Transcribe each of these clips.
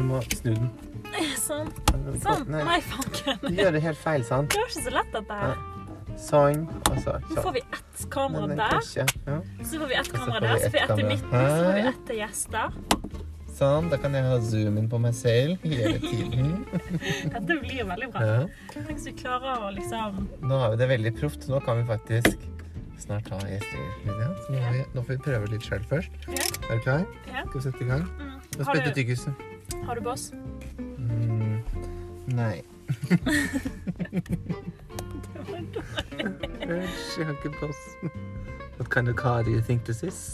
du må snu den. Sånn. Nei. sånn. Nei, fanken. Du gjør det helt feil, sant? Det var ikke så lett, dette her. Sånn. Og så Nå får vi ett kamera Nei, der. Ja. Så får vi ett kamera der, så får vi ett i midten, så får vi ett til gjester. Sånn. Da kan jeg ha zoom inn på meg selv hele tiden. Dette blir veldig bra. Ja. Tenk hvis vi klarer å liksom Nå har vi det veldig proft. Nå kan vi faktisk snart ha gjester. Ja. Nå, vi, nå får vi prøve litt sjøl først. Ja. Er du klar? Ja. Skal vi sette i gang? mm. Nå spytter. Har du boss? Mm, nei. dårlig. jeg har ikke boss. What kind of car do you think this is?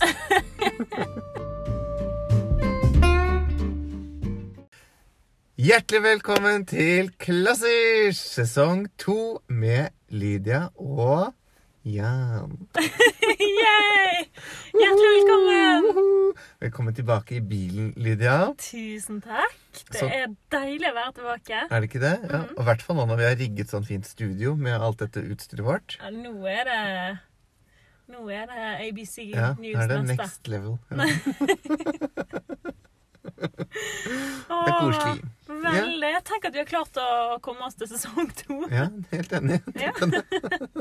Hjertelig velkommen til Klassisk sesong to med Lydia og Jan. Yay! Hjertelig velkommen! Velkommen tilbake i bilen, Lydia. Tusen takk. Det Så- er deilig å være tilbake. Er det ikke det? Ja. Mhm. Og i hvert fall nå når vi har rigget sånn fint studio med alt dette utstyret vårt. Ja, nå er det Nå er det ABC Ja, News da er det next level. Ja. Det er koselig. Veldig. Tenk at vi har klart å komme oss til sesong to. Ja, helt enig. Ja.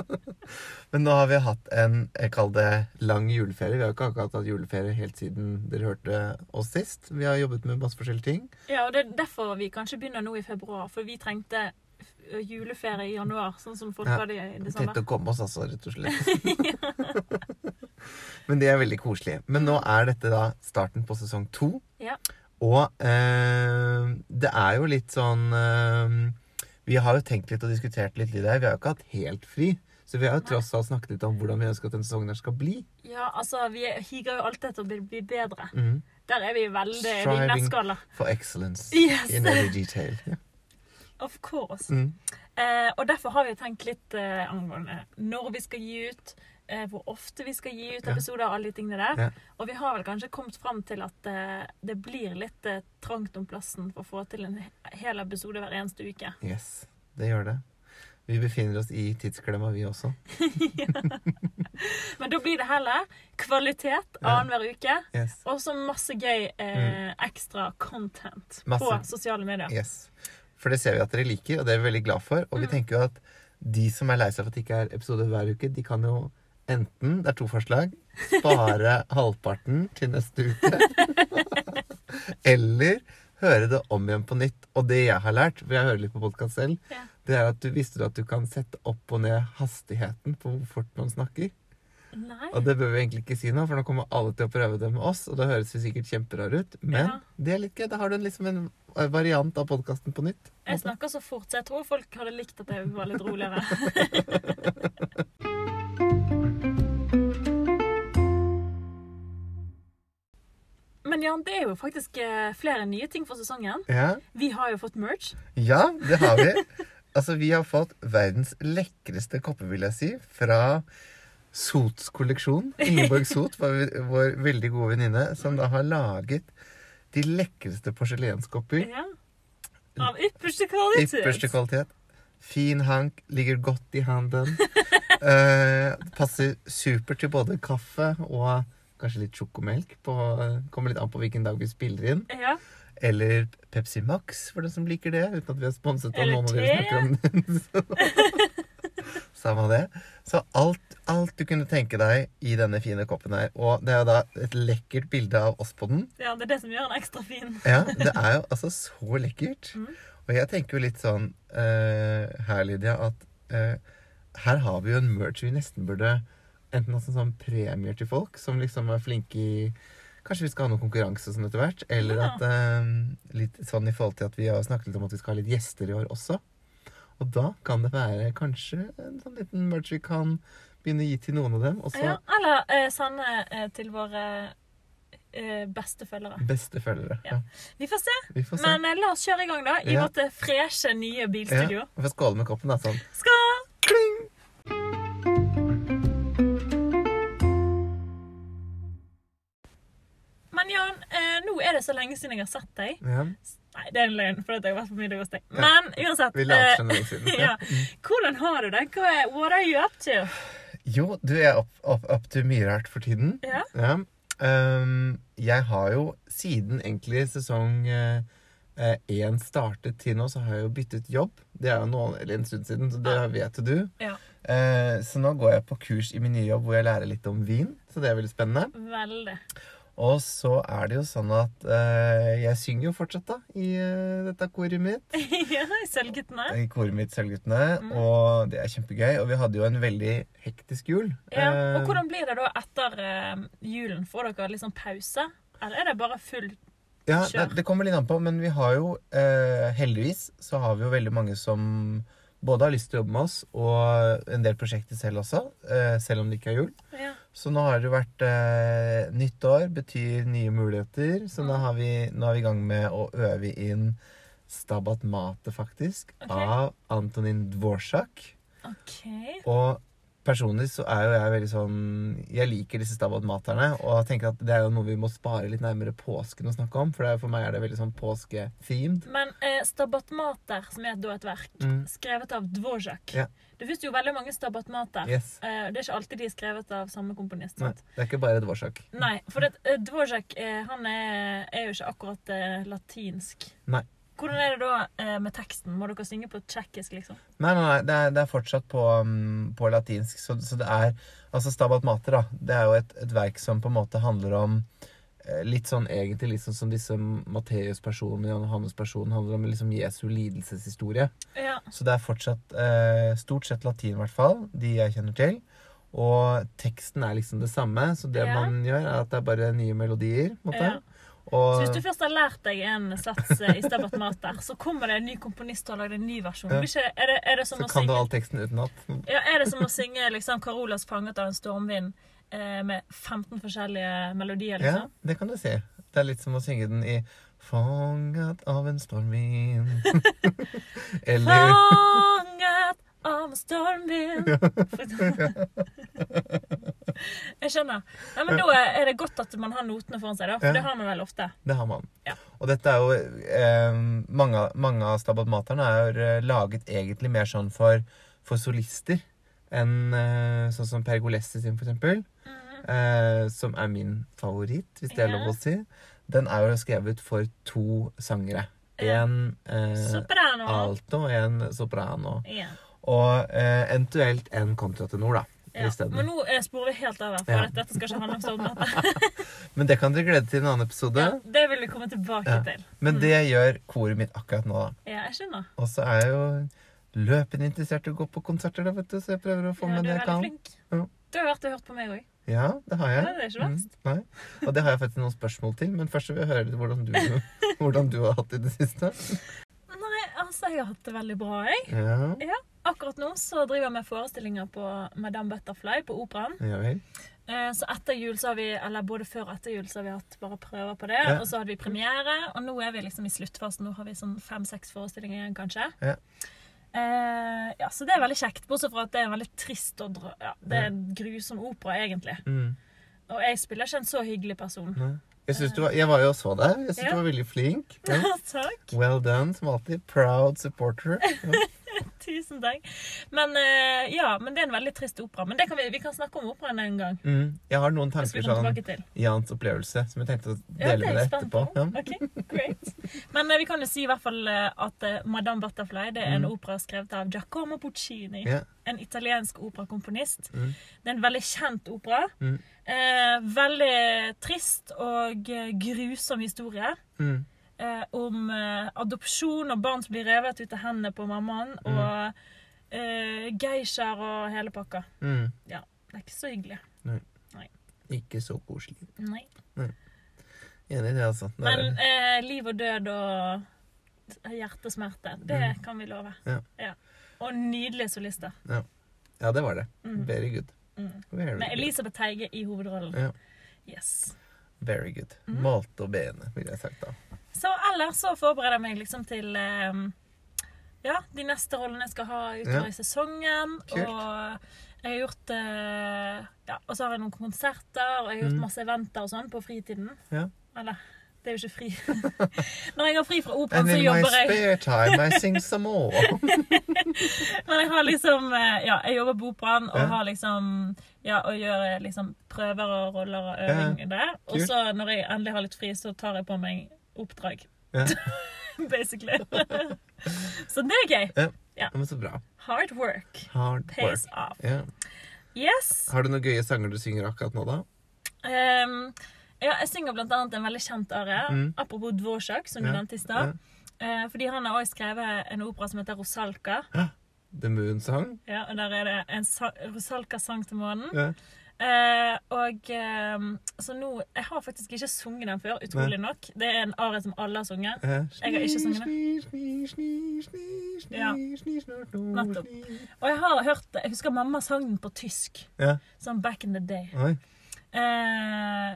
Men nå har vi hatt en, jeg kaller det lang juleferie. Vi har jo ikke akkurat hatt juleferie helt siden dere hørte oss sist. Vi har jobbet med masse forskjellige ting. Ja, og det er derfor vi kanskje begynner nå i februar. For vi trengte juleferie i januar, sånn som folk Ja, hadde i desember. tenkte å komme oss altså, rett og slett. Men det er veldig koselig. Men nå er dette da starten på sesong to. Ja. Og eh, det er jo litt sånn eh, Vi har jo tenkt litt og diskutert litt i det. Vi har jo ikke hatt helt fri. Så vi har jo tross alt snakket litt om hvordan vi ønsker at denne sesongen her skal bli. Ja, altså, vi higer jo alltid etter å bli, bedre. Mm. Der er vi veldig vinnerskaller. For excellence Yes. in every detail. Yeah. Of course. Mm. Eh, og derfor har vi tenkt litt eh, angående når vi skal gi ut, eh, hvor ofte vi skal gi ut Ja. og alle de tingene der. Ja. Og vi har vel kanskje kommet fram til at eh, det blir litt eh, trangt om plassen for å få til en hel episode hver eneste uke. Yes, det gjør det. Vi befinner oss i tidsklemma, vi også. Men da blir det heller kvalitet Ja. annenhver uke. Yes. Og så masse gøy eh, ekstra content Mm. Masse. på sosiale medier. yes. For det ser vi at dere liker, og det er vi veldig glad for. Og vi Mm. tenker jo at de som er lei seg for at det ikke er episode hver uke, de kan jo enten, det er to forslag, spare halvparten til neste uke. eller høre det om igjen på nytt. Og det jeg har lært, for jeg hører litt på podkast selv, Ja. det er at du visste du at du kan sette opp og ned hastigheten på hvor fort man snakker. Nei. Og det bør vi egentlig ikke si nå, for nå kommer alle til å prøve det med oss, og da høres vi sikkert kjemperar ut. Men Ja. det er litt gøy. Da har du liksom en variant av podkasten på nytt. Jeg snakker så fort, så jeg tror folk hadde likt at jeg var litt roligere. det er jo faktisk eh, flere nye ting for sesongen. Ja, Vi har jo fått merch. ja det har vi. Altså, vi har fått verdens lekreste kopper, vil jeg si, fra Sots kolleksjon. Ingeborg Sot, vår, vår veldig gode venninne, som da har laget de lekreste porselenskopper. Ja. Av ypperste kvalitet. Ypperste kvalitet. Fin hank, ligger godt i handen. Eh, passer supert til både kaffe og kanskje litt sjokomelk. På, kommer litt an på hvilken dag vi spiller inn. Ja. Eller Pepsi Max, for den som liker det. Uten at vi har sponset av noen av dere snakker om den. Samme det. Så alt, alt du kunne tenke deg i denne fine koppen her. Og det er jo da et lekkert bilde av oss på den. ja, det er det som gjør den ekstra fin. Ja, det er jo altså så lekkert. Mm. Og jeg tenker jo litt sånn uh, her, Lydia, at uh, her har vi jo en merch vi nesten burde enten også sånn, sånn premier til folk som liksom er flinke i Kanskje vi skal ha noen konkurranse sånn etter hvert. Eller Ja. at eh, litt sånn i forhold til at vi har snakket litt om at vi skal ha litt gjester i år også. Og da kan det være kanskje en sånn liten merch vi kan begynne å gi til noen av dem. Og så Ja, eller eh, sende eh, til våre eh, beste følgere. beste følgere. Ja. Ja. Vi får se. Vi får se. Men eh, la oss kjøre i gang, da. I Ja. vårt eh, freshe, nye bilstudio. ja. Vi får skåle med koppen, da. Sånn. Skål! Er det så lenge siden jeg har sett deg. Ja. Nei, det er en løgn, for jeg har vært på middag hos deg. Men uansett. Eh, ja. Hvordan har du det? Hva er, what are you up to? Jo, du er opp, up, up til mye rart for tiden. Ja. Ja. Um, jeg har jo siden egentlig sesong én uh, startet til nå, så har jeg jo byttet jobb. Det er jo noen, eller en stund siden, så det vet du. Ja. Uh, så nå går jeg på kurs i min nye jobb hvor jeg lærer litt om vin. Så det er veldig spennende. Veldig. Og så er det jo sånn at eh, jeg synger jo fortsatt, da, i eh, dette koret mitt. ja, Sølvguttene. I koret mitt Sølvguttene. Mm. Og det er kjempegøy. Og vi hadde jo en veldig hektisk jul. Ja. Eh, Og hvordan blir det da etter eh, julen? Får dere liksom pause? Eller er det bare full Ja, Kjør. det, det kommer litt an på, men vi har jo eh, heldigvis så har vi jo veldig mange som både har lyst til å jobbe med oss, og en del prosjekter selv også, eh, selv om det ikke er jul. Ja. Så nå har det vært eh, nytt år, betyr nye muligheter. Så nå, Mm. har vi, nå er vi i gang med å øve inn Stabat Mate, faktisk, okay. av Antonin Dvorak. OK. Og personlig så er jo jeg veldig sånn Jeg liker disse Stabat Materne, og tenker at det er jo noe vi må spare litt nærmere påsken å snakke om, for det er, for meg er det veldig sånn påske-themed. Men eh, stabbatmater, som er et verk, Mm. skrevet av Dvorak Ja. Det fins jo veldig mange Stabat Mater. Yes. Eh, det er ikke alltid de er skrevet av samme komponist. Nei, det er ikke bare Dvorak. Nei, for det, eh, Dvorak eh, han er, er jo ikke akkurat eh, latinsk. Nei. Hvordan er det da eh, med teksten? Må dere synge på tsjekkisk, liksom? Nei, nei, nei, det er, det er fortsatt på, um, på latinsk. Så, så det er Altså Stabat Mater, da. Det er jo et, et verk som på en måte handler om eh, Litt sånn egentlig sånn som disse Matteus-personene, Johannes-personen, handler om liksom Jesu lidelseshistorie. Ja. Så det er fortsatt eh, stort sett latin, i hvert fall. De jeg kjenner til. Og teksten er liksom det samme, så det Ja. man gjør, er at det er bare nye melodier. på en måte. Ja. Og, Så hvis du først har lært deg en sats eh, i Stabat Mater, så kommer det en ny komponist og har lagd en ny versjon. Ja. Ikke, er, det, er det som så kan du synge all teksten utenat. Ja, er det som å synge liksom, 'Carolas fanget av en stormvind' eh, med 15 forskjellige melodier, Ja, liksom? det kan du si. Det er litt som å synge den i 'Fanget av en stormvind'. Eller Fanget av stormvind Jeg skjønner. Nei, men Da er det godt at man har notene foran seg, da, for Ja. det har man vel ofte. Det har man. Ja. Og dette er jo eh, Mange, av- mange av stabatmaterne er eh, laget egentlig mer sånn for, for solister enn eh, sånn som Pergolesi sin, for eksempel. Eh, som er min favoritt, hvis det er lov å si. Den er jo skrevet for to sangere. En eh, alto og en soprano. Ja. Og eh, eventuelt en kontratenor, da. Ja. Men nå eh, sporer vi helt over, for Ja. dette skal ikke handle om stormnatta. Men det kan dere glede til i en annen episode. Ja, det vil vi komme tilbake Ja. til. Men det gjør koret mitt akkurat nå, da. Ja, jeg skjønner. Og så er jeg jo løpende interessert i å gå på konserter, da, vet du, så jeg prøver å få Ja, med det jeg kan. flink. Ja. Du har vært og hørt på meg òg. Ja, det har jeg. Ja, det er ikke verst. Mm, nei. Og det har jeg faktisk noen spørsmål til, men først vil jeg høre litt hvordan du, hvordan du har hatt det i det siste. Nei, altså, jeg har hatt det veldig bra, jeg. Ja, Akkurat nå så driver jeg med forestillinger på Madame Butterfly på Operaen. ja vel. Eh, Så etter jul så har vi, eller både før og etter jul så har vi hatt bare prøver på det. Ja. Og så hadde vi premiere, og nå er vi liksom i sluttfasen. Nå har vi sånn fem-seks forestillinger igjen, kanskje. Ja. Eh, ja, Så det er veldig kjekt. Bortsett fra at det er en veldig trist og drø ja, Det er en grusom opera, egentlig. Mm. Og jeg spiller ikke en så hyggelig person. Nei. Jeg, du var, jeg var jo og så deg. Jeg syns Ja. du var veldig flink. Ja. Takk. Well done, som alltid. Proud supporter. Ja. Tusen takk. Men uh, ja, men det er en veldig trist opera. Men det kan vi, vi kan snakke om operaen en gang. Mm. Jeg har noen tanker sånn. Jans opplevelse som jeg tenkte å dele er med deg etterpå. Ja. Okay, great. Men uh, vi kan jo si i hvert fall eh, at uh, Madame Butterfly det er en Mm. opera skrevet av Giacomo Puccini. Yeah. En italiensk operakomponist. Mm. Det er en veldig kjent opera. Mm. Eh, veldig trist og grusom historie. Mm. Eh, om eh, adopsjon og barn som blir revet ut av hendene på mammaen. Mm. Og eh, geishaer og hele pakka. Mm. Det er ikke så hyggelig. Ikke så koselig. Nei. Enig i det, altså. Det Men eh, liv og død og hjertesmerte, det Mm. kan vi love. Ja. Og nydelige solister. ja, det var det. Mm. Very good. Mm. Very Med. Elisabeth Teige i hovedrollen. Ja. Yes. Very good. Mm. og bene, ville jeg sagt da. Så ellers så forbereder jeg meg liksom til eh, ja, de neste rollene jeg skal ha utover Ja. i sesongen. Kult. Og jeg har gjort eh, Ja, og så har jeg noen konserter, og jeg har gjort Mm. masse eventer og sånn på fritiden. Ja. Eller det er jo ikke fri. Når jeg har fri fra operaen, And så in my jobber jeg. spare time I sing some more. Men jeg har liksom eh, Ja, jeg jobber på operaen og har liksom Ja, og gjør liksom prøver og roller og øving der. Og så når jeg endelig har litt fri, så tar jeg på meg oppdrag. Ja. basically. Så det er gøy. Ja. Ja. Men så bra. Hard work Hard work. off. Ja. Yes. Har du noen gøye sanger du synger akkurat nå, da? Um, ja, jeg synger blant annet en veldig kjent arie. Mm. Apropos Dvorak, som du nevnte i stad. Uh, fordi han har også skrevet en opera som heter Rosalka. The Moon Song? Ja, og der er det en sa Rosalka-sang til månen. Eh, og ehm, Så nå Jeg har faktisk ikke sunget den før, utrolig nok. Det er en arie som alle har sunget. Ja. Jeg har ikke sunget den. Ja. Nettopp. Og jeg har hørt Jeg husker mamma sang den på tysk. Ja. Sånn back in the day. Eh,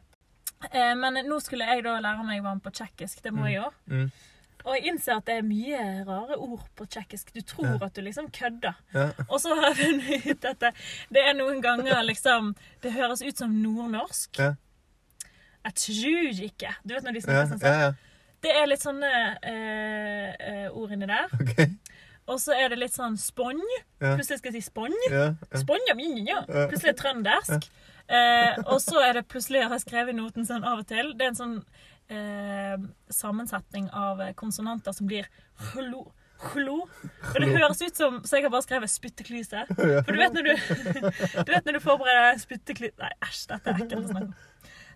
eh, men nå skulle jeg da lære meg vann på tsjekkisk. Det må jeg jo. Og jeg innser at det er mye rare ord på tsjekkisk. Du tror Ja. at du liksom kødder. Ja. Og så har jeg funnet ut at det, det er noen ganger liksom Det høres ut som nordnorsk. Ja. Et ikke. Du vet når de snakker sånn. ja, sånn. ja. Det er litt sånne eh, eh, ord inni der. Okay. Og så er det litt sånn spånj. Ja. Plutselig skal jeg si spånj. Ja, ja. Spånja ja Plutselig Ja. Plutselig trøndersk. Eh, og så er det plutselig, har jeg skrevet noten sånn av og til, det er en sånn eh, sammensetning av eh, konsonanter som blir hlo. Hlo. Og det høres ut som Så jeg har bare skrevet spytteklyse. For du vet når du Du vet når du forbereder spytteklyse Nei, æsj, dette er ekkelt å snakke om.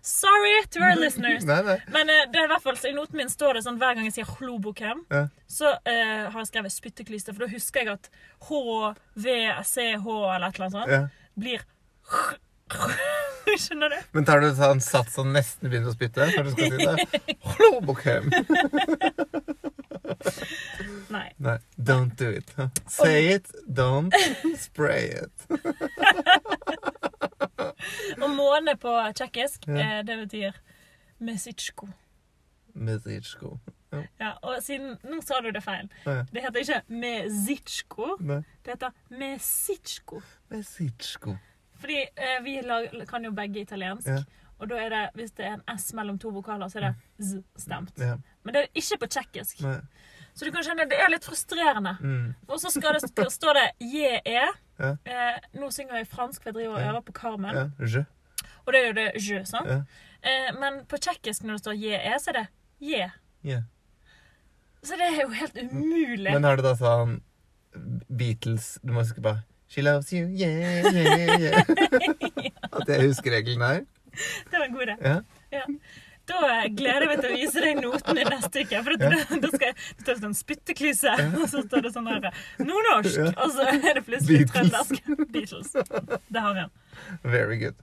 Sorry to our listeners. Nei, nei. Men eh, det er i hvert fall, så i noten min står det sånn hver gang jeg sier hlobokem, Ja. så eh, har jeg skrevet spytteklyse, for da husker jeg at H, V, C, H eller et eller annet sånt Ja. blir Skjønner du? Men tar du sånn sats som nesten begynner å spytte når du skal si det? Hlobokem. Nei. Nei, don't do it. Say it, don't spray it. Og måne på tsjekkisk, Ja. eh, det betyr mesitsjko. Mezitsko. Ja, og siden Nå sa du det feil. Ja. Det heter ikke mezitsjko, det heter mesitsjko. Mezitsko. Fordi eh, vi lag, kan jo begge italiensk. Ja. Og da er det, hvis det er en S mellom to vokaler, så er det z-stemt. Ja. Men det er ikke på tsjekkisk. Så du kan skjønne, det er litt frustrerende. Mm. Og så skal det, skal, står det JE. Ja. Eh, nå synger jeg fransk, for jeg driver og øver på Carmen. Ja. Og da er jo det je, sant? Ja. Eh, men på tsjekkisk når det står JE, så er det je. Så det er jo helt umulig. Men har du da sånn Beatles Du må huske på She loves you, yeah, yeah, yeah. At jeg husker reglene her? Det var en god idé. Ja. Ja. Da gleder jeg meg til å vise deg noten i neste uke. For da, da skal jeg det sånn spytteklyse, og så står det sånn her nordnorsk, Ja. og så er det plutselig trøndersk. Beatles. Det har vi han Very good.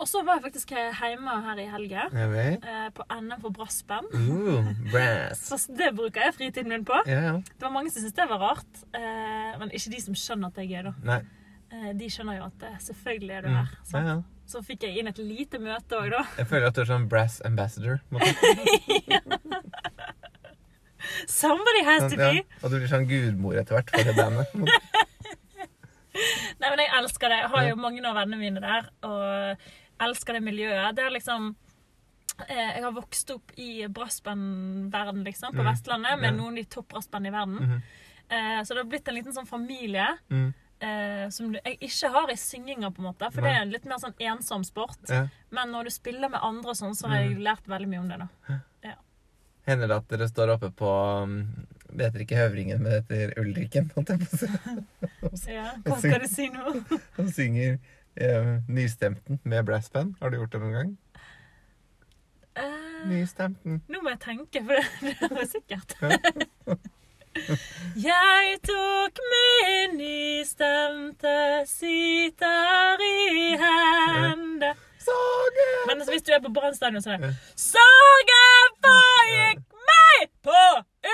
Og så var jeg faktisk hjemme her i helga, eh, på NM for brassband. Ooh, brass. Så det bruker jeg fritiden min på. Ja, ja. Det var mange som syntes det var rart, eh, men ikke de som skjønner at det er gøy, da. Eh, de skjønner jo at det, selvfølgelig er du Mm. her. Sant? ja. Så fikk jeg inn et lite møte òg, da. Jeg føler at du er sånn brass ambassador. Somebody has to Sånn, ja. be. Og du blir sånn gudmor etter hvert for det bandet. Nei, men jeg elsker det. Jeg har jo mange av vennene mine der, og elsker det miljøet. Det er liksom eh, Jeg har vokst opp i brassbandverden, liksom, på Mm. Vestlandet, med Ja. noen av de topp brassbandene i verden. Mhm. Eh, så det har blitt en liten sånn familie Mm. eh, som jeg ikke har i synginga, på en måte. For Nei. det er en litt mer sånn ensom sport. Ja. Men når du spiller med andre og sånn, så har jeg Mm. lært veldig mye om det, da. Hender det at dere står oppe på um, Det heter ikke Høvringen, men det heter Ulriken. holdt jeg på å si. Ja, hva skal du si nå? Han synger Nystemten med brassband. Har du gjort det noen gang? Uh, Nystemten. Nå må jeg tenke, for det, det var sikkert. Jeg tok min nystemte sitar i hende Sager Men hvis du er på Brann stadion, så er det Saget forgikk meg på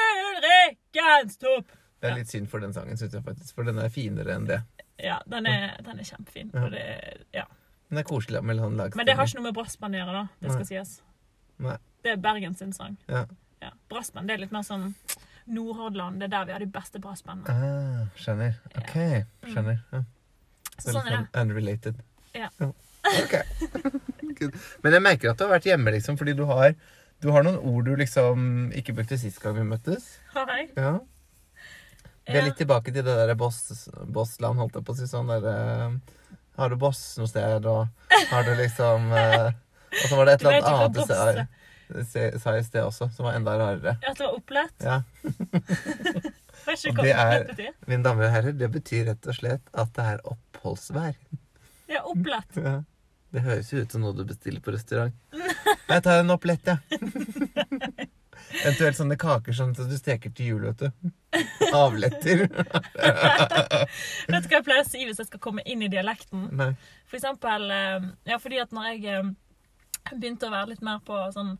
Ulrikkens topp! Det er litt synd for den sangen, syns jeg faktisk. For den er finere enn det. Ja, den er, den er kjempefin. Ja. Og det, ja. Den er koselig med sånn lagstemning. Men det har ikke noe med brassband å gjøre, da. Det skal Nei. sies. Nei. Det er Bergens sin sang. Ja. Ja. Brassband det er litt mer sånn Nordhordland. Det er der vi har de beste brassbandene. Ah, skjønner. OK. Skjønner. Ja. Så sånn er det. sånn unrelated. Ja. Ok. Men jeg merker at du har vært hjemme, liksom, fordi du har, du har noen ord du liksom ikke brukte sist gang vi møttes. Har jeg? Ja. Vi er litt tilbake til det der boss, bossland, holdt jeg på å si. Sånn der eh, Har du boss noe sted, og har du liksom eh, Og så var det et eller annet annet du sa, sa i sted også, som var enda rarere. At det var opplett? Ja. Vær så Og hva det er- Mine damer og herrer, det betyr rett og slett at det er oppholdsvær. Ja, opplett. Ja. Det høres jo ut som noe du bestiller på restaurant. Jeg tar en opplett, jeg. Eventuelt sånne kaker som du steker til jul, vet du. Avletter. Vet du hva jeg pleier å si hvis jeg skal komme inn i dialekten? Nei. For eksempel eh, Ja, fordi at når jeg eh, begynte å være litt mer på sånn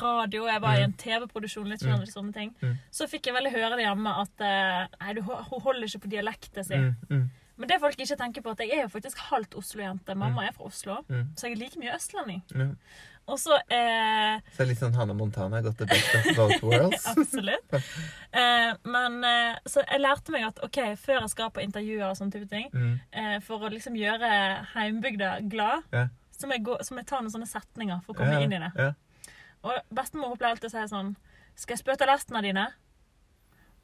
radio, jeg var i en TV-produksjon, litt mm. sånne ting, Mm. så fikk jeg veldig høre det hjemme at eh, Nei, du, hun holder ikke på dialekten sin. Mm, mm, Men det folk ikke tenker på, at jeg er jo faktisk halvt Oslo-jente. Mamma er fra Oslo, mm. så jeg er like mye østlending. Og så eh, Så litt sånn Hannah Montana har gått the best of both worlds. Absolutt. Eh, men eh, så jeg lærte meg at OK, før jeg skal på intervjuer og sånne type ting, Mm. eh, for å liksom gjøre heimbygda glad, Ja. så må gå, så må jeg ta noen sånne setninger for å komme Ja, inn i det. Ja. Og bestemor pleier alltid å si sånn Skal jeg spøte lestene dine?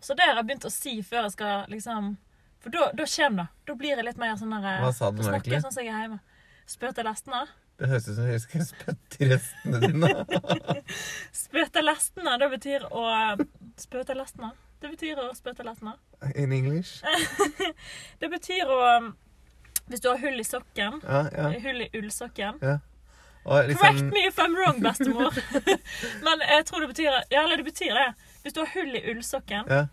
Så det har jeg begynt å si før jeg skal liksom For da, da kommer det. Da blir jeg litt mer sånn der Hva sa du nå egentlig? sånn som jeg er hjemme. Spøte lestene? Det høres ut som jeg skal spytte restene dine. Spøte lastene, det betyr å Spøte lastene. Det betyr å spøte lastene. In English. Det betyr å Hvis du har hull i sokken Ja, ja. Hull i ullsokken Correct liksom me if I'm wrong, bestemor. Men jeg tror det betyr Ja, eller det betyr det. Hvis du har hull i ullsokken, Ja.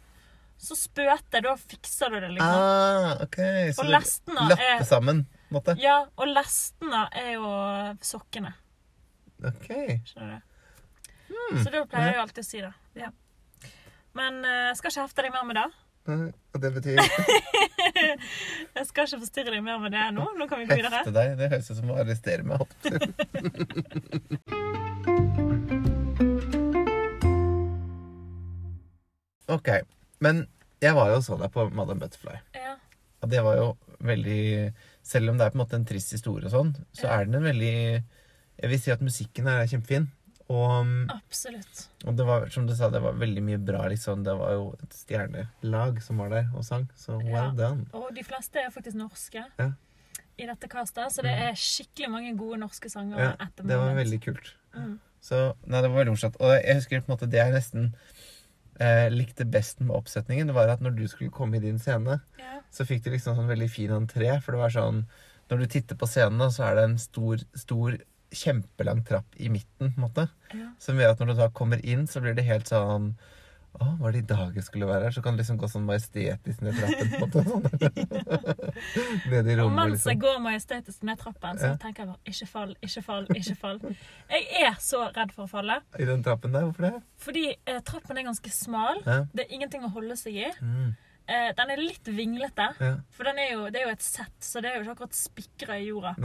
så spøter, da fikser du det, liksom. Ah, OK. Så Og lappe er sammen, på en måte. Ja, og lestene er jo sokkene. OK. Skjønner du? Hmm. Så da pleier jeg jo alltid å si det. Ja. Men eh, jeg skal ikke hefte deg mer med det. Og det betyr Jeg skal ikke forstyrre deg mer med det nå. Nå kan vi gå videre. hefte deg. Det høres ut som å arrestere meg. OK. Men jeg var jo og så deg på Madam Butterfly. Ja. Og det var jo veldig Selv om det er på en måte en trist historie og sånn, så er den en veldig Jeg vil si at musikken her er kjempefin. Og, Absolutt. og det var, som du sa, det var veldig mye bra, liksom. Det var jo et stjernelag som var der og sang. Så well Ja. done. Og de fleste er faktisk norske Ja. i dette castet, så det er skikkelig mange gode norske sanger. Ja, etter det var veldig kult. Mm. Så nei, det var veldig morsomt. Og jeg husker på en måte det jeg nesten eh, likte best med oppsetningen, det var at når du skulle komme i din scene, Ja. Så fikk de liksom sånn veldig fin entré. For det var sånn Når du titter på scenen, så er det en stor, stor, kjempelang trapp i midten, på en måte. Ja. Som gjør at når du da kommer inn, så blir det helt sånn Å, var det i dag jeg skulle være her? Så kan du liksom gå sånn majestetisk ned trappen. på en måte. Ned i Og mens jeg liksom. går majestetisk ned trappen, så Ja. tenker jeg bare ikke fall, ikke fall, ikke fall. Jeg er så redd for å falle. I den trappen der. Hvorfor det? Fordi eh, trappen er ganske smal. Ja. Det er ingenting å holde seg i. Mm. Eh, den er litt vinglete. ja. For den er jo, det er jo et sett, så det er jo ikke akkurat spikra i jorda.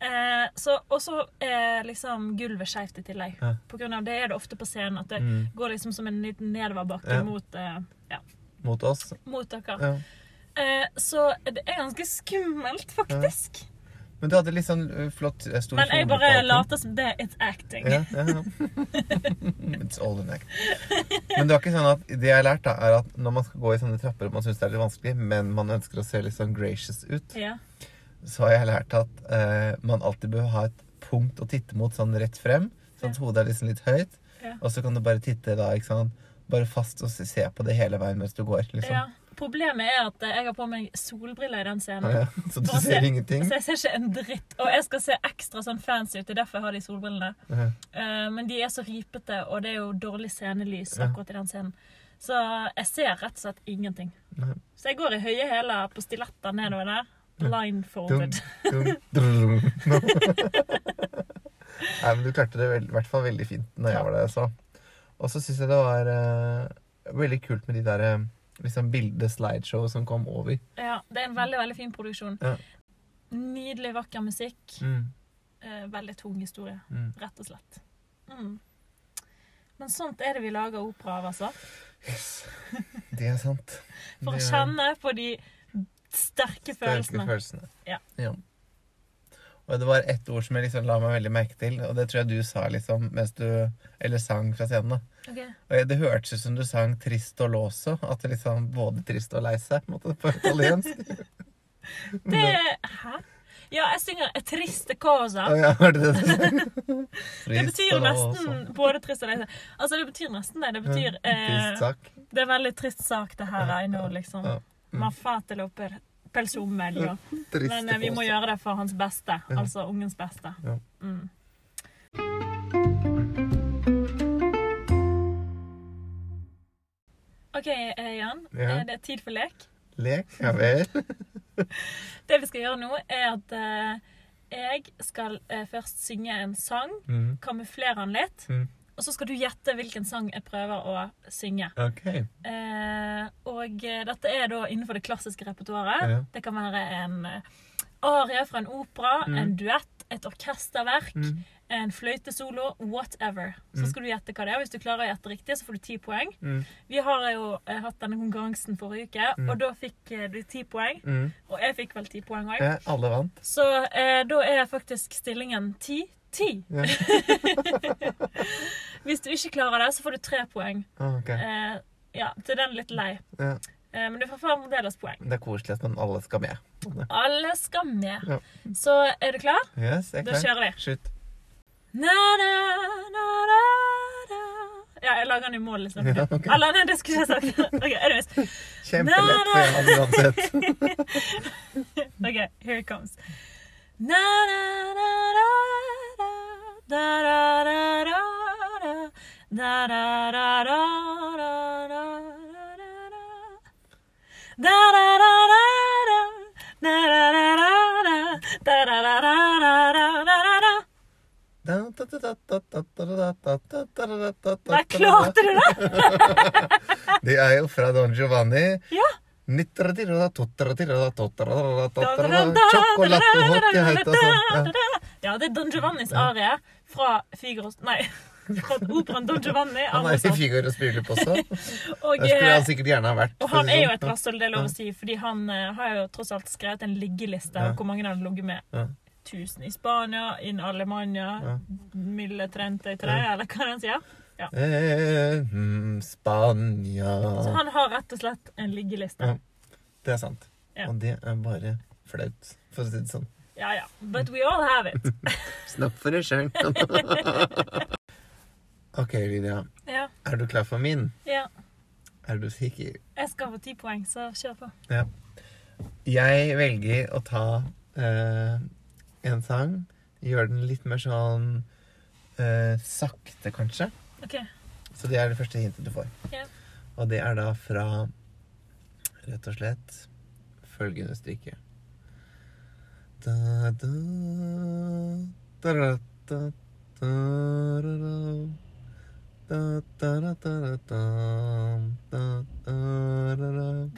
Eh, så, og så er liksom gulvet skeivt i tillegg. Ja. På grunn av det er det ofte på scenen at det Mm. går liksom som en liten nedoverbakke Ja. mot, eh, ja, Mot oss. mot dere. Ja. Eh, så det er ganske skummelt, faktisk. Men du hadde litt sånn flott, stor Men jeg bare later som det it's acting. Ja, ja, ja. It's all an act. Men det var ikke sånn at det jeg har lært, da, er at når man skal gå i sånne trapper og man syns det er litt vanskelig, men man ønsker å se litt sånn gracious ut, Ja. så har jeg lært at eh, man alltid bør ha et punkt å titte mot sånn rett frem, sånn at hodet er liksom litt høyt, Ja. og så kan du bare titte da, ikke sant, bare fast og se- se på det hele veien mens du går, liksom. Problemet er at jeg har på meg solbriller i den scenen. Ja, Så du ser se- ingenting. Så jeg ser ikke en dritt. Og jeg skal se ekstra sånn fancy ut. Det er derfor jeg har de solbrillene. Ja. uh, men de er så ripete, og det er jo dårlig scenelys akkurat i den scenen. Så jeg ser rett og slett ingenting. Nei. Så jeg går i høye hæler på stiletter nedover der. Blindfolded. Dum, dum, dum. Nei, men du klarte det i hvert fall veldig fint når jeg var der. Så. Og så syns jeg det var uh, veldig kult med de der eh, liksom bilde-slideshow som kom over. Ja, det er en veldig, veldig fin produksjon. Ja. Nydelig, vakker musikk. Mm, Eh, veldig tung historie, mm. rett og slett. Mm. Men sånt er det vi lager opera av, altså. Yes. Det er sant. For å er kjenne på de sterke sterke følelsene. følelsene. Ja. Og det var ett ord som jeg liksom la meg veldig merke til, og det tror jeg du sa liksom mens du Eller sang fra scenen. da. Ok. Og Det hørtes ut som du sang 'trist og låso'. At det liksom både trist og lei seg på, en måte, på italiensk. Det Hæ? Ja, jeg synger triste cosa'. Oh, ja, det det? Det betyr nesten både trist og lei seg. Altså, det betyr nesten det. Det betyr eh, Trist sak. Det er veldig trist sak, det her. I know, liksom. Ja. Mm. Ma fatelo per, per suo Men eh, vi må gjøre det for hans beste. Altså ungens beste. Mm. OK, eh, Jan. Ja. Eh, Det er tid for lek. Lek? Ja vel. Det vi skal gjøre nå, er at eh, jeg skal først synge en sang, Mm. kamuflere den litt, Mm. og så skal du gjette hvilken sang jeg prøver å synge. OK. Eh, og dette er da innenfor det klassiske repertoaret. Ja. Det kan være en arie fra en opera, Mm. en duett, et orkesterverk, Mm. en fløytesolo, whatever. Så Mm. skal du gjette hva det er. Hvis du klarer å gjette riktig, så får du ti poeng. Mm. Vi har jo eh, hatt denne konkurransen forrige uke, Mm. og da fikk eh, du ti poeng. Og jeg fikk vel ti poeng òg. Ja, alle vant. Så eh, da er faktisk stillingen ti-ti. Ja. Hvis du ikke klarer det, så får du tre poeng. Ah, ok. Eh, ja, til den litt lei. Ja. Eh, men du får fremdeles poeng. Det er koselig at alle skal med. Alle skal med. Ja. Så er du klar? Yes, jeg er Da klar. kjører vi. Slutt. Na, na, na, na, na. Ja, jeg lager den i mål, liksom. Ja, okay. Eller nei, det skulle jeg sagt. Ok, anyways. Kjempelett for Jan uansett. Ok, here it comes. Na, na, na, na, na. Da, da, da, da, da. Da, da, da, da, da, Nei, klarte du det? Det er jo fra Don Giovanni. Ja. Ja, det er Don Giovannis arie fra Figaros Nei, operaen Don Giovanni. Han er i Figaro Spirulup også. Og, Der skulle eh, han sikkert gjerne ha vært. og han er jo et sånn. rasshøl, det er lov å si, fordi han eh, har jo tross alt skrevet en liggeliste Ja. hvor mange han har ligget med. Ja. Tusen i Spania, in Alemania, Ja. mille trente i tre, eller hva han sier. Eh, mm, Spania Så han har rett og slett en liggeliste. Ja. Det er sant. Ja. Og det er bare flaut, for å si det sånn. Ja ja. But we all have it. Snakk for deg sjøl. OK, Lydia. Ja. Er du klar for min? ja. Er du sikker? Jeg skal få ti poeng, så kjør på. Ja. Jeg velger å ta eh, en sang, gjøre den litt mer sånn eh, sakte, kanskje. OK. Så det er det første hintet du får. Ja. Og det er da fra rett og slett følgende stykke. Da, da, da, da, da, da, da, da. Det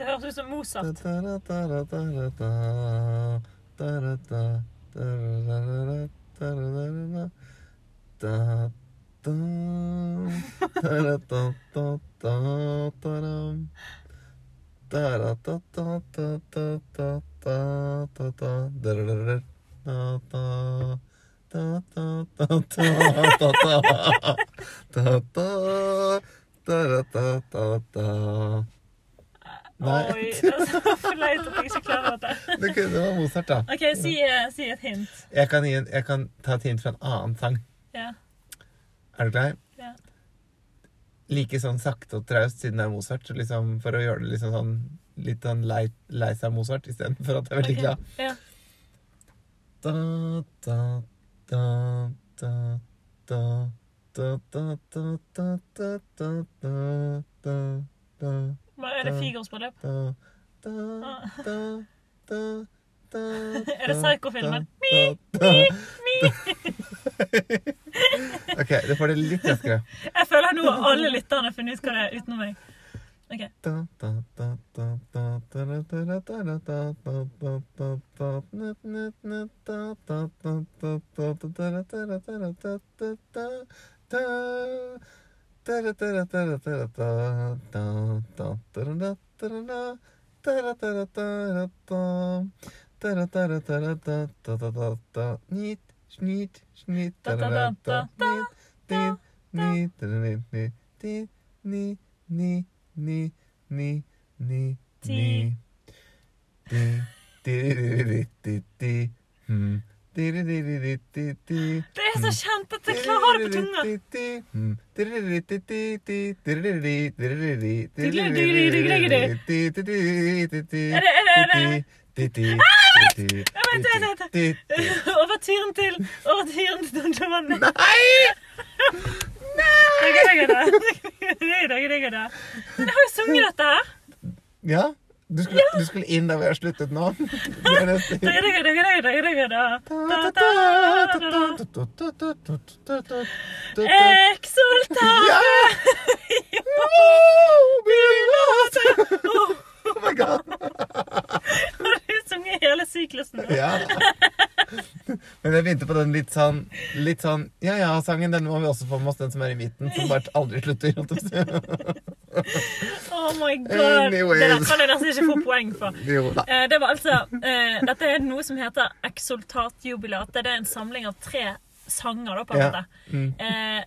høres ut som Mozart. Nei. Oi, det er så flaut at jeg ikke klarer dette. Det var Mozart, da. OK, si, eh, si et hint. Jeg kan, gi en, jeg kan ta et hint fra en annen sang. Ja. Er du klar? Ja. Like sånn sakte og traust siden det er Mozart, så liksom for å gjøre det liksom sånn litt sånn lei, lei seg Mozart istedenfor at jeg er veldig Ok, glad. Ja. Da, da, da, da, da, da, da, da, da, da, da, da, da, da, Er det da, Er det psykofilmen? OK, det får det litt raskere. Jeg føler nå har alle lytterne funnet ut hva det er utenom meg. OK. Da, da, da, da, da, da, da, da, da, da, da, da, da, det er så kjent at jeg klarer det på tunga. Er det Er det Overtyren til Overtyren til Don Giovanni. Nei! Nei! Jeg har jo sunget dette her. Ja. Du skulle, ja. du skulle, inn der vi har sluttet nå? Det er neste Exultate! Oh my god! Har du sunget hele syklusen nå? Ja. Men jeg begynte på den litt sånn Litt sånn Ja ja-sangen. Den må vi også få med oss, den som er i midten. Som bare aldri slutter. Oh my god. Anyways. Det der kan jeg nesten ikke få poeng for. Eh, Det var altså eh, Dette er noe som heter Exultatjubilat. Det er en samling av tre sanger, da, på en Ja. måte. Mm. Eh,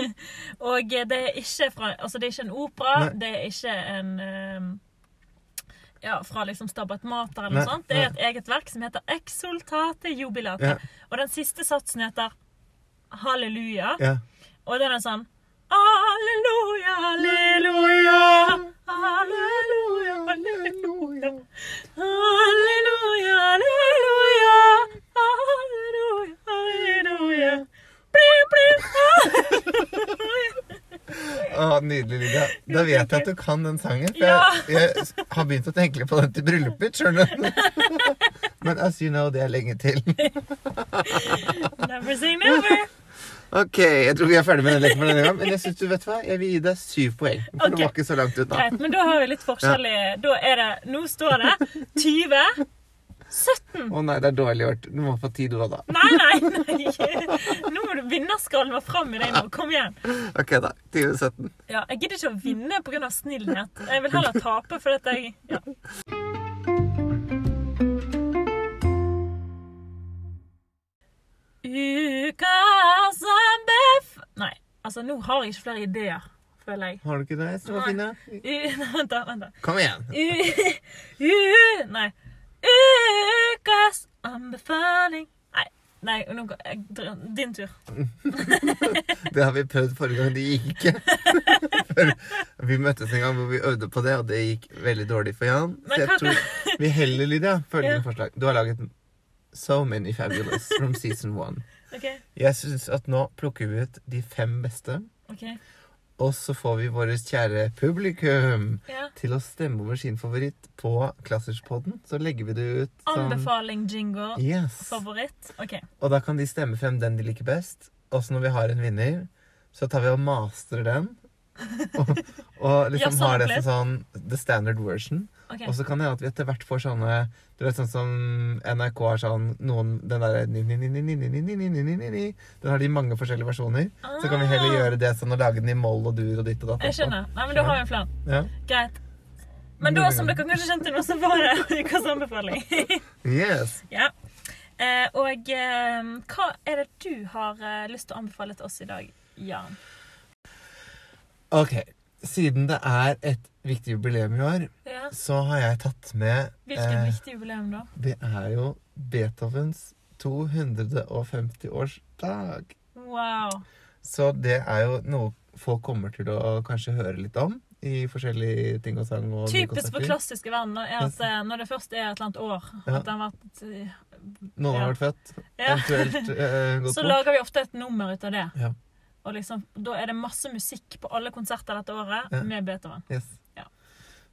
og det er ikke fra Altså, det er ikke en opera. Nei. Det er ikke en eh, ja, fra liksom Stabat Mater eller noe sånt. Det er et eget verk som heter Exultate jubilate. Og den siste satsen heter Halleluja. Ja. Og den er sånn halleluja, halleluja, halleluja. Halleluja, halleluja, halleluja, Å, nydelig, Lydia. Da vet jeg at du kan den sangen. For Ja. jeg, jeg har begynt å tenke litt på den til bryllupet skjønner du. Men as you know, det er lenge til. Never say never. Ok, jeg tror vi er ferdig med den leken for denne gang. Men jeg synes du vet hva? Jeg vil gi deg syv poeng. For okay. det var ikke så langt unna. Greit, men da har vi litt forskjellig Da er det Nå står det 20 17. Å nei, det er dårlig gjort. Du må få ti du òg, da. Nei, nei, nei. Nå må du vinnerskallen være fram i deg nå. Kom igjen. Ok, da. 2017. Ja, jeg gidder ikke å vinne pga. snillhet. Jeg vil heller tape fordi at jeg ja. Ukas bef... Nei, altså nå har jeg ikke flere ideer, føler jeg. Har du ikke det? Skal Nei. finne. Vent, da. vent da. Kom igjen. U... U... Nei. Ukas anbefaling Nei, nei nå, jeg, din tur. Det har vi prøvd forrige gang. Det gikk ikke. Vi møttes en gang hvor vi øvde på det, og det gikk veldig dårlig for Jan. Så jeg tror vi heller, Lydia, følgende Ja. forslag. Du har laget so many fabulous from season one. OK. Jeg syns at nå plukker vi ut de fem beste, ok. Og så får vi vårt kjære publikum Ja. til å stemme over sin favoritt på Klasserspodden. Så legger vi det ut som Anbefaling jingle. Yes. Favoritt. OK. Og da kan de stemme frem den de liker best. Og så når vi har en vinner, så tar vi og masterer den. Og, og liksom Ja, har det som sånn the standard version. Okay. Og så kan det hende at vi etter hvert får sånne Du vet sånn som NRK har sånn noen, Den derre Den har de mange forskjellige versjoner. Ah. Så kan vi heller gjøre det sånn og lage den i moll og dur og ditt og datt. Jeg skjønner. Nei, men da har vi en plan. Ja. Greit. Men da, som dere kanskje skjønte nå, så var det ukas anbefaling. yes. Ja. Eh, og eh, hva er det du har eh, lyst til å anbefale til oss i dag, Jan? OK. Siden det er et viktig jubileum i år, Ja. så har jeg tatt med Hvilket eh, viktig jubileum, da? Det er jo Beethovens 250-årsdag. Wow. Så det er jo noe folk kommer til å kanskje høre litt om i forskjellige ting og sang. og Typisk for klassiske venn er at eh, når det først er et eller annet år Ja. at den har vært Noen ja. har vært født, ja. eventuelt eh, gått Så bort. lager vi ofte et nummer ut av det. Ja. Og liksom, Da er det masse musikk på alle konserter dette året med Beethoven. Yes.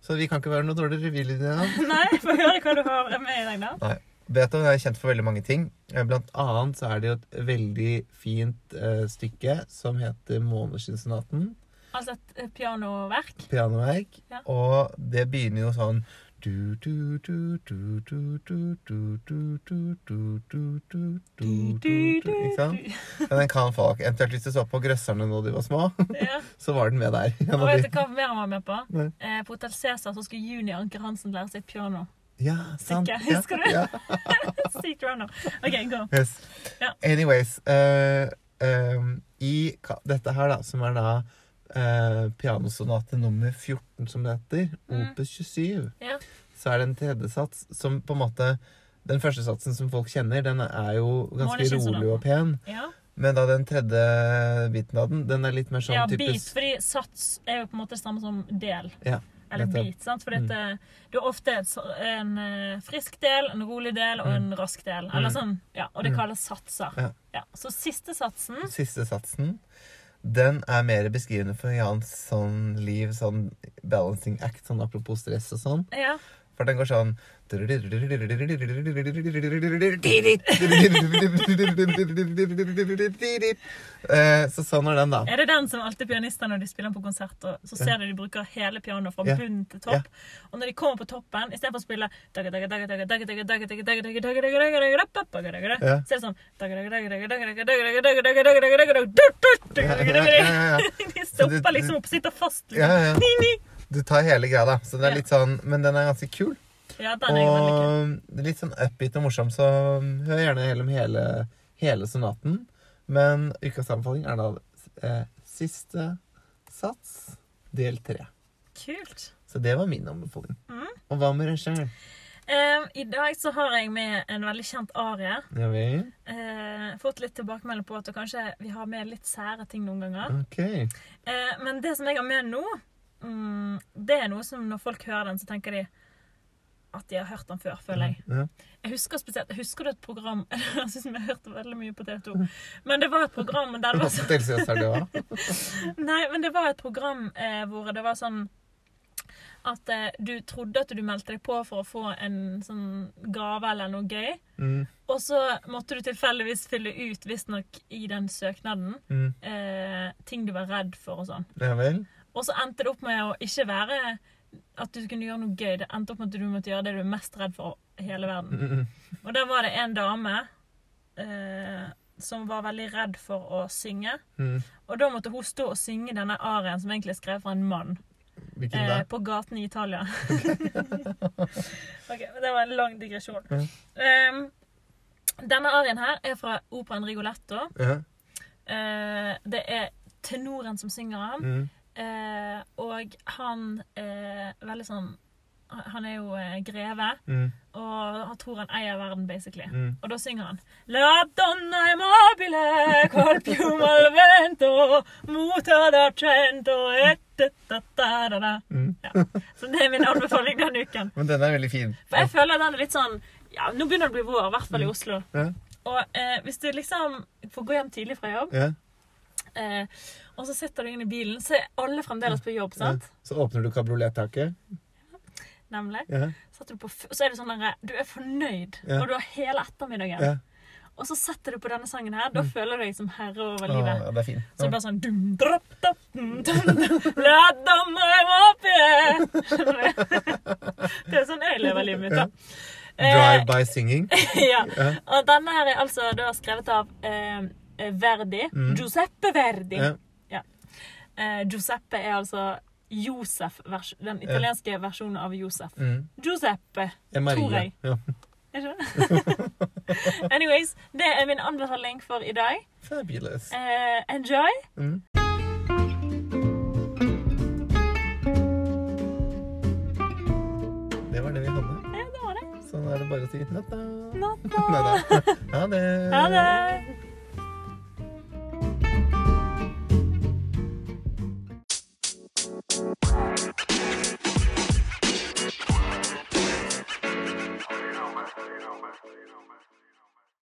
Så vi kan ikke være noe dårligere villige. Nei, få høre hva du har med i dag, da. Beethoven er kjent for veldig mange ting. Eh, Blant annet så er det jo et veldig fint uh, stykke som heter Måneskinnssonaten. Altså et eh, pianoverk. Pianoverk. Ja. Og det begynner jo sånn ikke sant? Men den kan folk. Eventuelt hvis du så på Grøsserne når de var små, så var den med der. Og vet du hva mer han var med på? På Hotell Cæsar så skulle Juni Anker Hansen lære seg piano. Ja, sant. Sikker, husker ja. du? Sykt runner. OK, gå. Yes. Anyways I dette her, da, som er da uh, pianosonate nummer 14, som det heter, Mm. opus 27, Ja. så er det en tredje sats som på en måte Den første satsen som folk kjenner, den er jo ganske rolig og pen. Ja. Men da den tredje biten av den, den er litt mer sånn ja, type bit, fordi sats er jo på en måte det samme som del. Ja, Eller bit, beat. sant? For Mm. det, du har ofte en eh, frisk del, en rolig del og en rask del. Eller Mm. sånn, ja, Og det Mm. kalles satser. Ja. Så siste satsen Siste satsen, den er mer beskrivende for Jans sånn liv, sånn balancing act, sånn apropos stress og sånn. Ja. For den går sånn Eh, Så sånn er den, da. Er det den som alltid pianister når de spiller på konsert, og så ser du de bruker hele pianoet fra bunn til topp? Og når de kommer på toppen, istedenfor å spille. Så er det sånn De stopper liksom opp, sitter fast. Ni. Du tar hele greia, da. Så den er Ja. litt sånn Men den er ganske kul. Ja, den er. Og litt sånn upbeat og morsom, så hør gjerne gjennom hele, hele sonaten. Men ukas anbefaling er da eh, siste sats, del tre. Kult. Så det var min anbefaling. Mm. Og hva med regissøren? Eh, I dag så har jeg med en veldig kjent arie. Ja vi. Uh, fått litt tilbakemelding på at kanskje vi har med litt sære ting noen ganger. OK. Uh, men det som jeg har med nå, mm, det er noe som når folk hører den, så tenker de at de har hørt den før, føler jeg. Ja. Jeg husker spesielt, husker du et program Jeg synes har hørt veldig mye på TV2. Men det var et program der det var sånn det. Nei, men det var et program eh, hvor det var sånn at eh, du trodde at du meldte deg på for å få en sånn gave eller noe gøy. Mm, Og så måtte du tilfeldigvis fylle ut, visstnok i den søknaden, mm. eh, ting du var redd for og sånn. Ja vel? Og så endte det opp med å ikke være at du kunne gjøre noe gøy. Det endte opp med at du måtte gjøre det du er mest redd for i hele verden. Og der var det en dame eh, som var veldig redd for å synge. Mm. Og da måtte hun stå og synge denne arien som egentlig er skrevet fra en mann. Eh, på gaten i Italia. ok, Det var en lang digresjon. Mm. Um, denne arien her er fra operaen Rigoletto. Ja. uh, det er tenoren som synger den. Mm. Eh, og han eh, veldig sånn Han er jo eh, greve, Mm. og han tror han eier verden, basically. Mm. Og da synger han La donna immobile mobile col piume al vento Muta d'argento et et da da da da Mm. ja. Så det er min anbefaling denne uken. Men den er veldig fin. For jeg føler den er litt sånn Ja, nå begynner det å bli vår, i hvert fall i Oslo. Ja. Og eh, hvis du liksom får gå hjem tidlig fra jobb, Ja. eh, og så sitter du inn i bilen, så er alle fremdeles på jobb, sant? Så åpner du kabriolettaket. Nemlig. Ja. Setter du på, så er det sånn at du er fornøyd, Ja. og du har hele ettermiddagen. ja. Og så setter du på denne sangen her, da føler du deg som herre over livet. ja, det er fin. Så det bare sånn dum, drop, dop, dum, dum, dum, la dem em oppe. Det er sånn jeg lever livet mitt, da. Eh, Drive-by singing. ja. Ja. Og denne her er altså da skrevet av eh, Verdi. Mm. Giuseppe Verdi. Ja. Eh, Giuseppe er altså Josef, den italienske versjonen av Josef. Mm. Giuseppe, er Maria. tror jeg. Ja. Er ikke det? Anyways, det er min anbefaling for i dag. Fabulous. Eh, enjoy. Mm. Det var det vi hadde. Ja, det var det. Så nå er det bare å si natta. Natta. Ha det. Ha det.